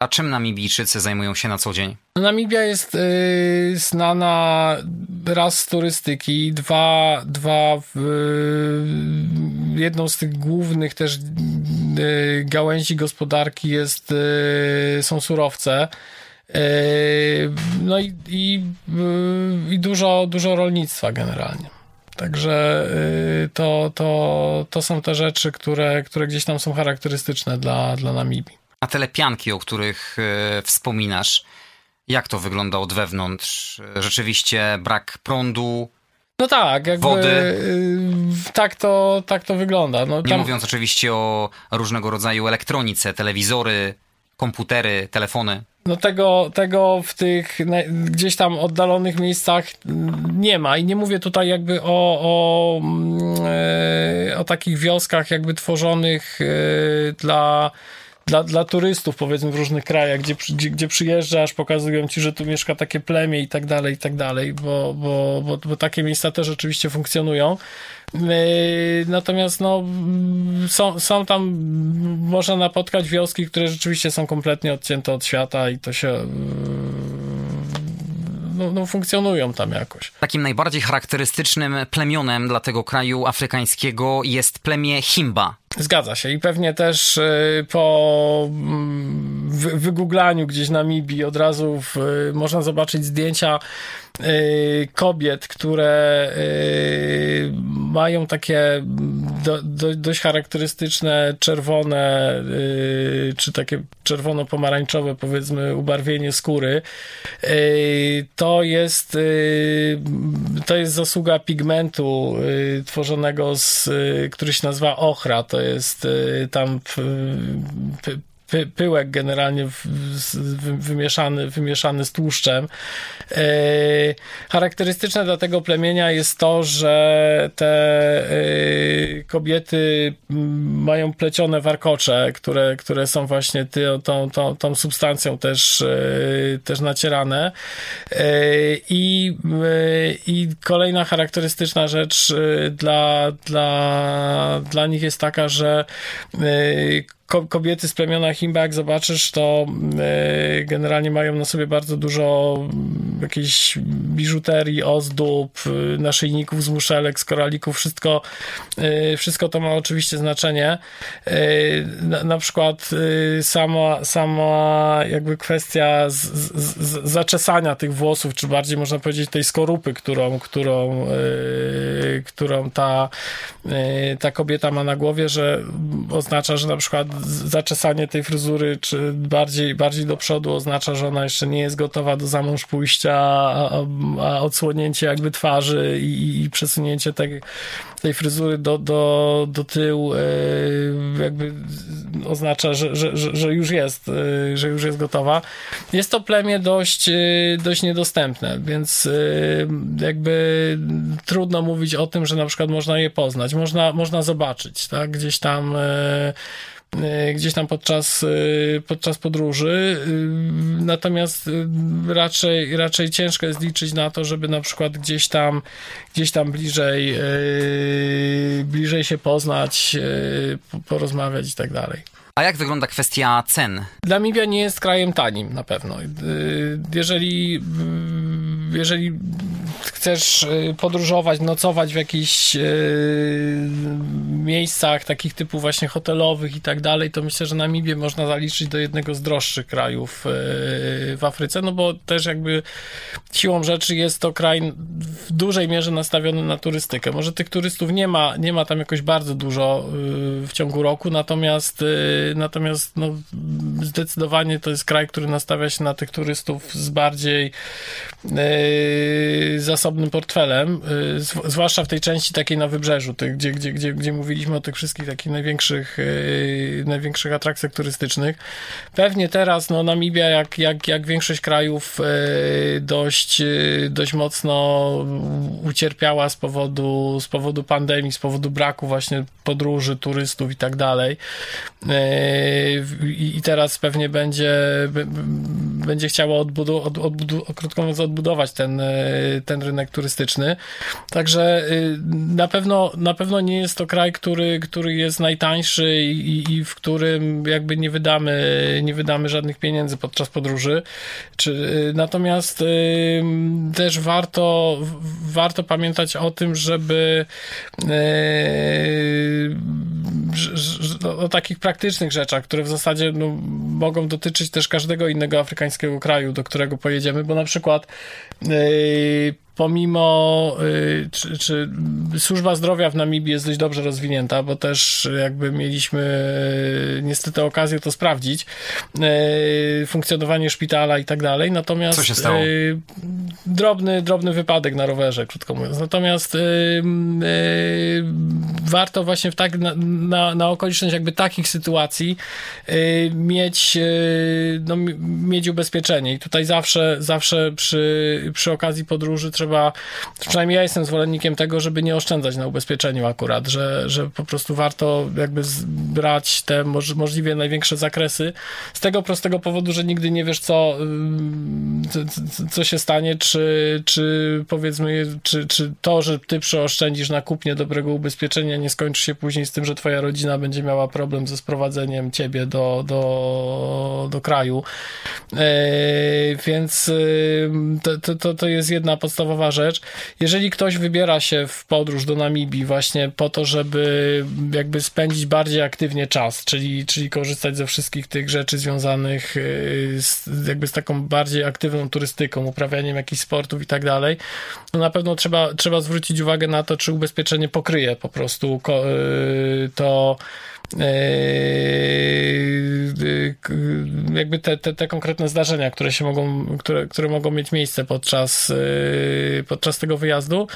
A czym Namibijczycy zajmują się na co dzień? Namibia jest y, znana raz z turystyki, dwa, dwa y, jedną z tych głównych też y, gałęzi gospodarki jest, są surowce. Yy, no i, i, yy, i dużo, dużo rolnictwa generalnie. Także yy, to, to, to są te rzeczy, które, które gdzieś tam są charakterystyczne dla, dla Namibii. A te lepianki, o których wspominasz, jak to wygląda od wewnątrz? Rzeczywiście brak prądu, no tak, jakby, wody. tak, to, tak to wygląda. No, tam... Nie mówiąc oczywiście o różnego rodzaju elektronice, telewizory, komputery, telefony. No tego, tego w tych gdzieś tam oddalonych miejscach nie ma i nie mówię tutaj jakby o, o, e, o takich wioskach jakby tworzonych e, dla dla, dla turystów, powiedzmy, w różnych krajach, gdzie, gdzie, gdzie przyjeżdżasz, pokazują ci, że tu mieszka takie plemię i tak dalej, i tak dalej, bo, bo, bo, bo takie miejsca też oczywiście funkcjonują. E, natomiast no, są, są tam, można napotkać wioski, które rzeczywiście są kompletnie odcięte od świata i to się no, no, funkcjonują tam jakoś. Takim najbardziej charakterystycznym plemionem dla tego kraju afrykańskiego jest plemię Himba. Zgadza się i pewnie też y, po mm, wygooglaniu gdzieś na Mibi od razu w, można zobaczyć zdjęcia y, kobiet, które y, mają takie do, do, dość charakterystyczne czerwone czy takie czerwono-pomarańczowe powiedzmy ubarwienie skóry. To jest to jest zasługa pigmentu tworzonego z, który się nazywa ochra. To jest y, tam py, pyłek generalnie w, wymieszany, wymieszany z tłuszczem. E, charakterystyczne dla tego plemienia jest to, że te e, kobiety mają plecione warkocze, które, które są właśnie ty, tą, tą, tą substancją też, e, też nacierane. I, I kolejna charakterystyczna rzecz dla, dla, dla nich jest taka, że kobiety z plemiona jak zobaczysz, to e, generalnie mają na sobie bardzo dużo jakiejś biżuterii, ozdób, e, naszyjników z muszelek, z koralików, wszystko, e, wszystko to ma oczywiście znaczenie. Na, na przykład sama, sama jakby kwestia z, z, z zaczesania tych włosów, czy bardziej można powiedzieć tej skorupy, którą, którą, którą ta, ta kobieta ma na głowie, że oznacza, że na przykład zaczesanie tej fryzury, czy bardziej, bardziej do przodu oznacza, że ona jeszcze nie jest gotowa do zamąż pójścia, a, a odsłonięcie jakby twarzy i, i przesunięcie tej, tej fryzury do, do, do tyłu e, jakby oznacza, że, że, że już jest, e, że już jest gotowa. Jest to plemię dość, e, dość niedostępne, więc jakby trudno mówić o tym, że na przykład można je poznać. Można, można zobaczyć, tak? Gdzieś tam gdzieś tam podczas, e, podczas podróży. E, natomiast raczej, raczej ciężko jest liczyć na to, żeby na przykład gdzieś tam, gdzieś tam bliżej, bliżej się poznać, porozmawiać i tak dalej. A jak wygląda kwestia cen? Namibia nie jest krajem tanim na pewno. Jeżeli, jeżeli chcesz podróżować, nocować w jakichś miejscach takich typu właśnie hotelowych i tak dalej, to myślę, że Namibię można zaliczyć do jednego z droższych krajów w Afryce, no bo też jakby siłą rzeczy jest to kraj w dużej mierze nastawiony na turystykę. Może tych turystów nie ma, nie ma tam jakoś bardzo dużo w ciągu roku, natomiast natomiast no, zdecydowanie to jest kraj, który nastawia się na tych turystów z bardziej yy, zasobnym portfelem, yy, zwłaszcza w tej części takiej na wybrzeżu, gdzie, gdzie, gdzie, gdzie mówiliśmy o tych wszystkich takich największych, yy, największych atrakcjach turystycznych. Pewnie teraz no, Namibia, jak, jak, jak większość krajów, dość, dość mocno ucierpiała z powodu, z powodu pandemii, z powodu braku właśnie podróży, turystów i tak dalej. I teraz pewnie będzie, będzie chciało odbudu, od, odbudu, krótko mówiąc, odbudować ten, e, ten rynek turystyczny. Także y, na pewno, na pewno nie jest to kraj, który, który jest najtańszy i, i w którym jakby nie wydamy, nie wydamy żadnych pieniędzy podczas podróży. Czy, y, natomiast też warto, warto pamiętać o tym, żeby o takich praktycznych rzeczach, które w zasadzie no, mogą dotyczyć też każdego innego afrykańskiego kraju, do którego pojedziemy, bo na przykład yy, pomimo, y, czy, czy, służba zdrowia w Namibii jest dość dobrze rozwinięta, bo też jakby mieliśmy y, niestety okazję to sprawdzić, y, funkcjonowanie szpitala i tak dalej, natomiast... Co się stało? Drobny, drobny wypadek na rowerze, krótko mówiąc. Natomiast warto właśnie w tak, na, na, na okoliczność jakby takich sytuacji mieć, no, mieć ubezpieczenie i tutaj zawsze, zawsze przy, przy okazji podróży trzeba trzeba, przynajmniej ja jestem zwolennikiem tego, żeby nie oszczędzać na ubezpieczeniu akurat, że, że po prostu warto jakby brać te możliwie największe zakresy z tego prostego powodu, że nigdy nie wiesz, co, co się stanie, czy, czy powiedzmy, czy, czy to, że ty przeoszczędzisz na kupnie dobrego ubezpieczenia nie skończy się później z tym, że twoja rodzina będzie miała problem ze sprowadzeniem ciebie do, do, do kraju. E, więc to, to, to jest jedna podstawowa podstawowa rzecz. Jeżeli ktoś wybiera się w podróż do Namibii właśnie po to, żeby jakby spędzić bardziej aktywnie czas, czyli, czyli korzystać ze wszystkich tych rzeczy związanych y, z, jakby z taką bardziej aktywną turystyką, uprawianiem jakichś sportów i tak dalej, no na pewno trzeba, trzeba zwrócić uwagę na to, czy ubezpieczenie pokryje po prostu y, to jakby te, te, te konkretne zdarzenia, które się mogą, które, które mogą mieć miejsce podczas, yy, podczas tego wyjazdu.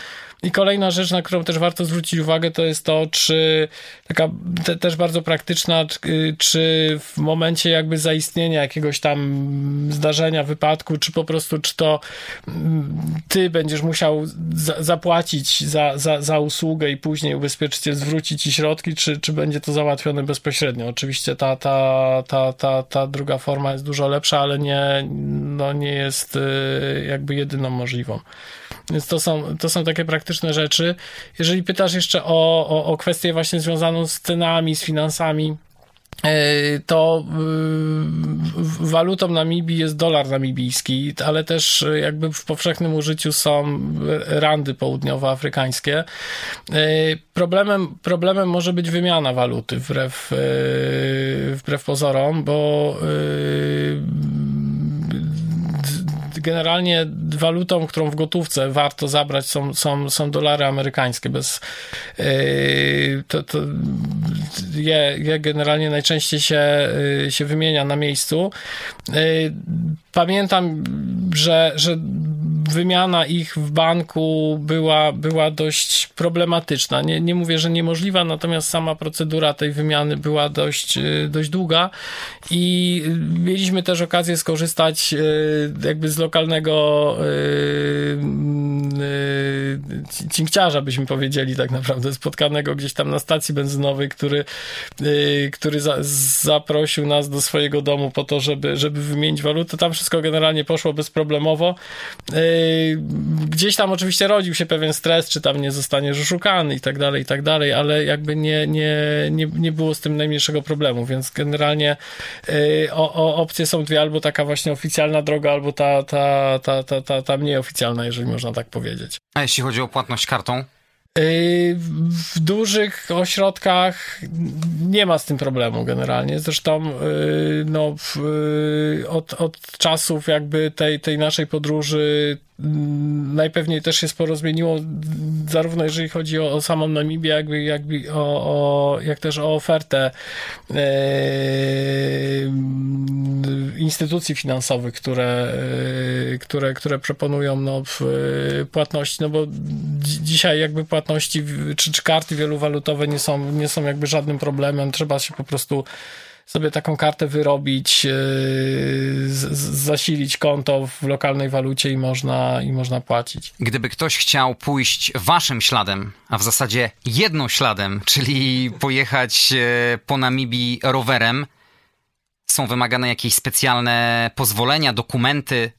I kolejna rzecz, na którą też warto zwrócić uwagę, to jest to, czy taka te, też bardzo praktyczna, czy w momencie jakby zaistnienia jakiegoś tam zdarzenia, wypadku, czy po prostu, czy to mm, ty będziesz musiał za, zapłacić za, za, za usługę i później ubezpieczyciel zwróci ci środki, czy, czy będzie to załatwione bezpośrednio. Oczywiście ta, ta, ta, ta, ta druga forma jest dużo lepsza, ale nie, no nie jest y, jakby jedyną możliwą. Więc to są, to są takie praktyczne rzeczy. Jeżeli pytasz jeszcze o, o, o kwestię właśnie związaną z cenami, z finansami, e, to y, walutą Namibii jest dolar namibijski, ale też jakby w powszechnym użyciu są randy południowoafrykańskie. E, problemem, problemem może być wymiana waluty wbrew, e, wbrew pozorom, bo generalnie walutą, którą w gotówce warto zabrać są, są, są dolary amerykańskie. Bez, yy, to, to je, je generalnie najczęściej się, yy, się wymienia na miejscu. Yy, pamiętam, że, że wymiana ich w banku była, była dość problematyczna. Nie, nie mówię, że niemożliwa, natomiast sama procedura tej wymiany była dość, dość długa i mieliśmy też okazję skorzystać jakby z lokalnego cinkciarza, byśmy powiedzieli tak naprawdę, spotkanego gdzieś tam na stacji benzynowej, który, który za, zaprosił nas do swojego domu po to, żeby, żeby wymienić walutę. Tam wszystko generalnie poszło bezproblemowo. Yy, gdzieś tam oczywiście rodził się pewien stres, czy tam nie zostaniesz oszukany i tak dalej, i tak dalej, ale jakby nie, nie, nie, nie było z tym najmniejszego problemu, więc generalnie yy, o, o, opcje są dwie, albo taka właśnie oficjalna droga, albo ta, ta ta, ta, ta, ta, mniej oficjalna, jeżeli można tak powiedzieć. A jeśli chodzi o płatność kartą? Yy, w dużych ośrodkach nie ma z tym problemu generalnie. Zresztą yy, no, yy, od, od czasów jakby tej, tej naszej podróży najpewniej też się sporo zmieniło, zarówno jeżeli chodzi o, o samą Namibię, jakby, jakby o, o, jak też o ofertę instytucji finansowych, które, które, które proponują no, płatności, no bo dzisiaj jakby płatności czy, czy karty wielowalutowe nie są, nie są jakby żadnym problemem, trzeba się po prostu sobie taką kartę wyrobić, z, zasilić konto w lokalnej walucie i można, i można płacić. Gdyby ktoś chciał pójść waszym śladem, a w zasadzie jedną śladem, czyli pojechać po Namibii rowerem, są wymagane jakieś specjalne pozwolenia, dokumenty?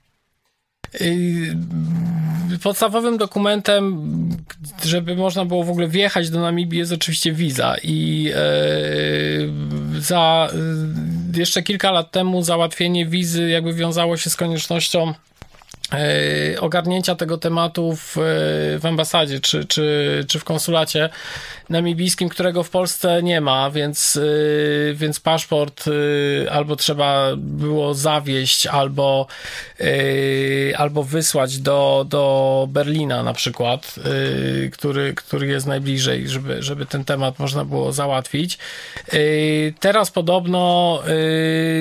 Podstawowym dokumentem, żeby można było w ogóle wjechać do Namibii jest oczywiście wiza. I e, za jeszcze kilka lat temu załatwienie wizy jakby wiązało się z koniecznością ogarnięcia tego tematu w, w ambasadzie czy, czy, czy w konsulacie namibijskim, którego w Polsce nie ma, więc, yy, więc paszport albo trzeba było zawieść, albo, albo wysłać do, do Berlina na przykład, który, który jest najbliżej, żeby, żeby ten temat można było załatwić. Teraz podobno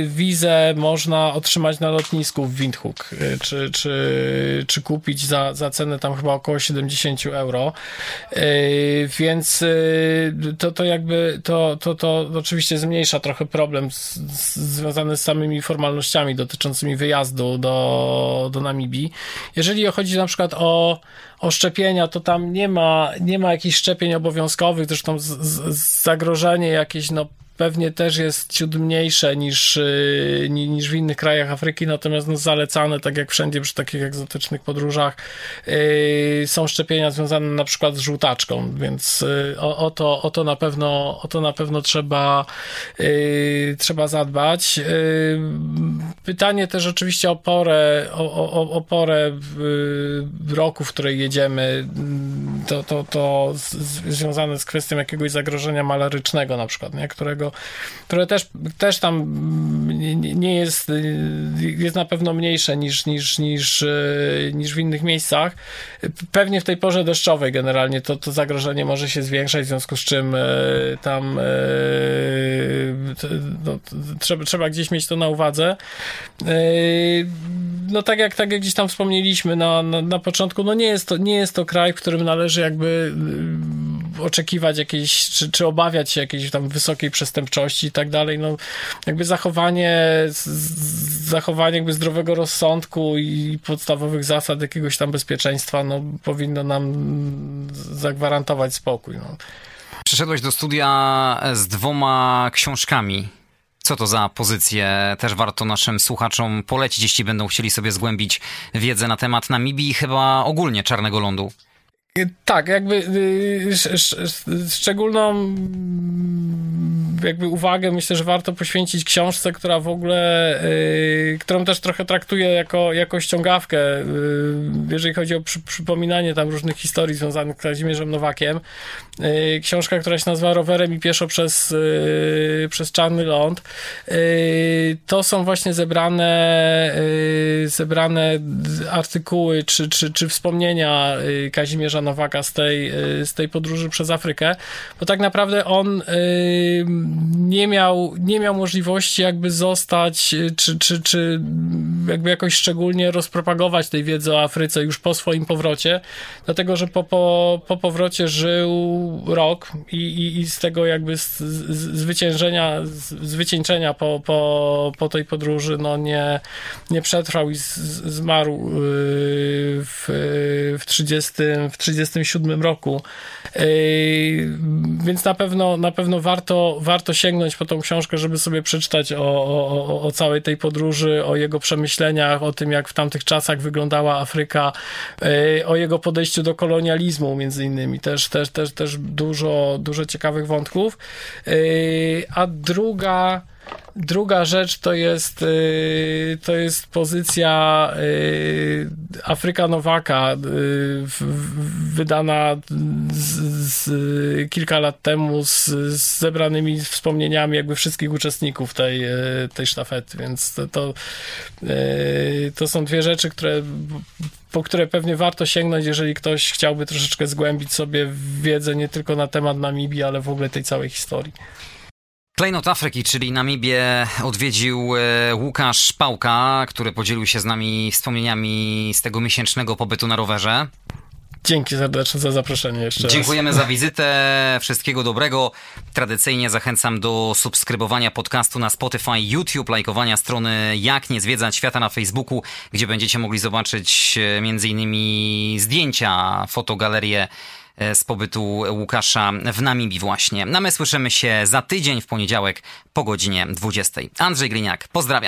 wizę można otrzymać na lotnisku w Windhoek, czy, czy, czy kupić za, za cenę tam chyba około 70 euro, więc to, to jakby to, to, to oczywiście zmniejsza trochę problem z, z, związany z samymi formalnościami dotyczącymi wyjazdu do, do Namibii. Jeżeli chodzi na przykład o, o szczepienia, to tam nie ma, nie ma jakichś szczepień obowiązkowych, zresztą z, z, zagrożenie jakieś no, pewnie też jest ciut mniejsze niż, y, niż w innych krajach Afryki, natomiast no zalecane, tak jak wszędzie przy takich egzotycznych podróżach, yy, są szczepienia związane na przykład z żółtaczką, więc yy, o, o, to, o, to na pewno, o to na pewno trzeba, trzeba zadbać. Y, pytanie też oczywiście o porę, o, o, o porę roku, w której jedziemy, to, to, to z, związane z kwestią jakiegoś zagrożenia malarycznego na przykład, nie? którego które też, też tam nie jest, jest na pewno mniejsze niż, niż, niż, niż w innych miejscach. Pewnie w tej porze deszczowej generalnie to, to zagrożenie może się zwiększać, w związku z czym e, tam e, no, trzeba, trzeba gdzieś mieć to na uwadze. E, no tak jak, tak jak gdzieś tam wspomnieliśmy na, na, na początku, no nie jest, to, nie jest to kraj, w którym należy jakby oczekiwać jakiejś, czy, czy obawiać się jakiejś tam wysokiej przestępczości i tak dalej, no jakby zachowanie, zachowanie jakby zdrowego rozsądku i podstawowych zasad jakiegoś tam bezpieczeństwa, no powinno nam zagwarantować spokój, no. Przyszedłeś do studia z dwoma książkami. Co to za pozycje? Też warto naszym słuchaczom polecić, jeśli będą chcieli sobie zgłębić wiedzę na temat Namibii i chyba ogólnie Czarnego Lądu. Tak, jakby y, szczególną jakby uwagę myślę, że warto poświęcić książce, która w ogóle, y, którą też trochę traktuję jako, jako ściągawkę, y, jeżeli chodzi o przy, przypominanie tam różnych historii związanych z Kazimierzem Nowakiem. książka, która się nazywa Rowerem i pieszo przez, przez Czarny Ląd. to są właśnie zebrane zebrane artykuły czy, czy, czy wspomnienia Kazimierza Nowaka z tej, y, z tej podróży przez Afrykę, bo tak naprawdę on y, nie miał, nie miał możliwości jakby zostać, y, czy, czy, czy jakby jakoś szczególnie rozpropagować tej wiedzy o Afryce już po swoim powrocie, dlatego, że po, po, po powrocie żył rok i, i, i z tego jakby z, z, zwyciężenia, zwycieńczenia po, po, po tej podróży, no nie, nie przetrwał i z, zmarł w, w 30, w 30 1937 roku. Więc na pewno, na pewno warto, warto sięgnąć po tą książkę, żeby sobie przeczytać o, o, o całej tej podróży, o jego przemyśleniach, o tym, jak w tamtych czasach wyglądała Afryka, o jego podejściu do kolonializmu, między innymi. Też, też, też, też dużo, dużo ciekawych wątków. A druga Druga rzecz to jest, y, to jest pozycja y, Afryka Nowaka, y, wydana z, z kilka lat temu z, z, zebranymi wspomnieniami jakby wszystkich uczestników tej, tej sztafety, więc to, to, to są dwie rzeczy, które po które pewnie warto sięgnąć, jeżeli ktoś chciałby troszeczkę zgłębić sobie wiedzę nie tylko na temat Namibii, ale w ogóle tej całej historii. Klejnot Afryki, czyli Namibię, odwiedził e, Łukasz Pałka, który podzielił się z nami wspomnieniami z tego miesięcznego pobytu na rowerze. Dzięki serdecznie za zaproszenie jeszcze Dziękujemy raz. za *laughs* wizytę. Wszystkiego dobrego. Tradycyjnie zachęcam do subskrybowania podcastu na Spotify, YouTube, lajkowania strony Jak nie zwiedzać świata na Facebooku, gdzie będziecie mogli zobaczyć e, m.in. zdjęcia, fotogalerie z pobytu Łukasza w Namibii właśnie. No my słyszymy się za tydzień w poniedziałek po godzinie 20. Andrzej Gliniak, pozdrawiam.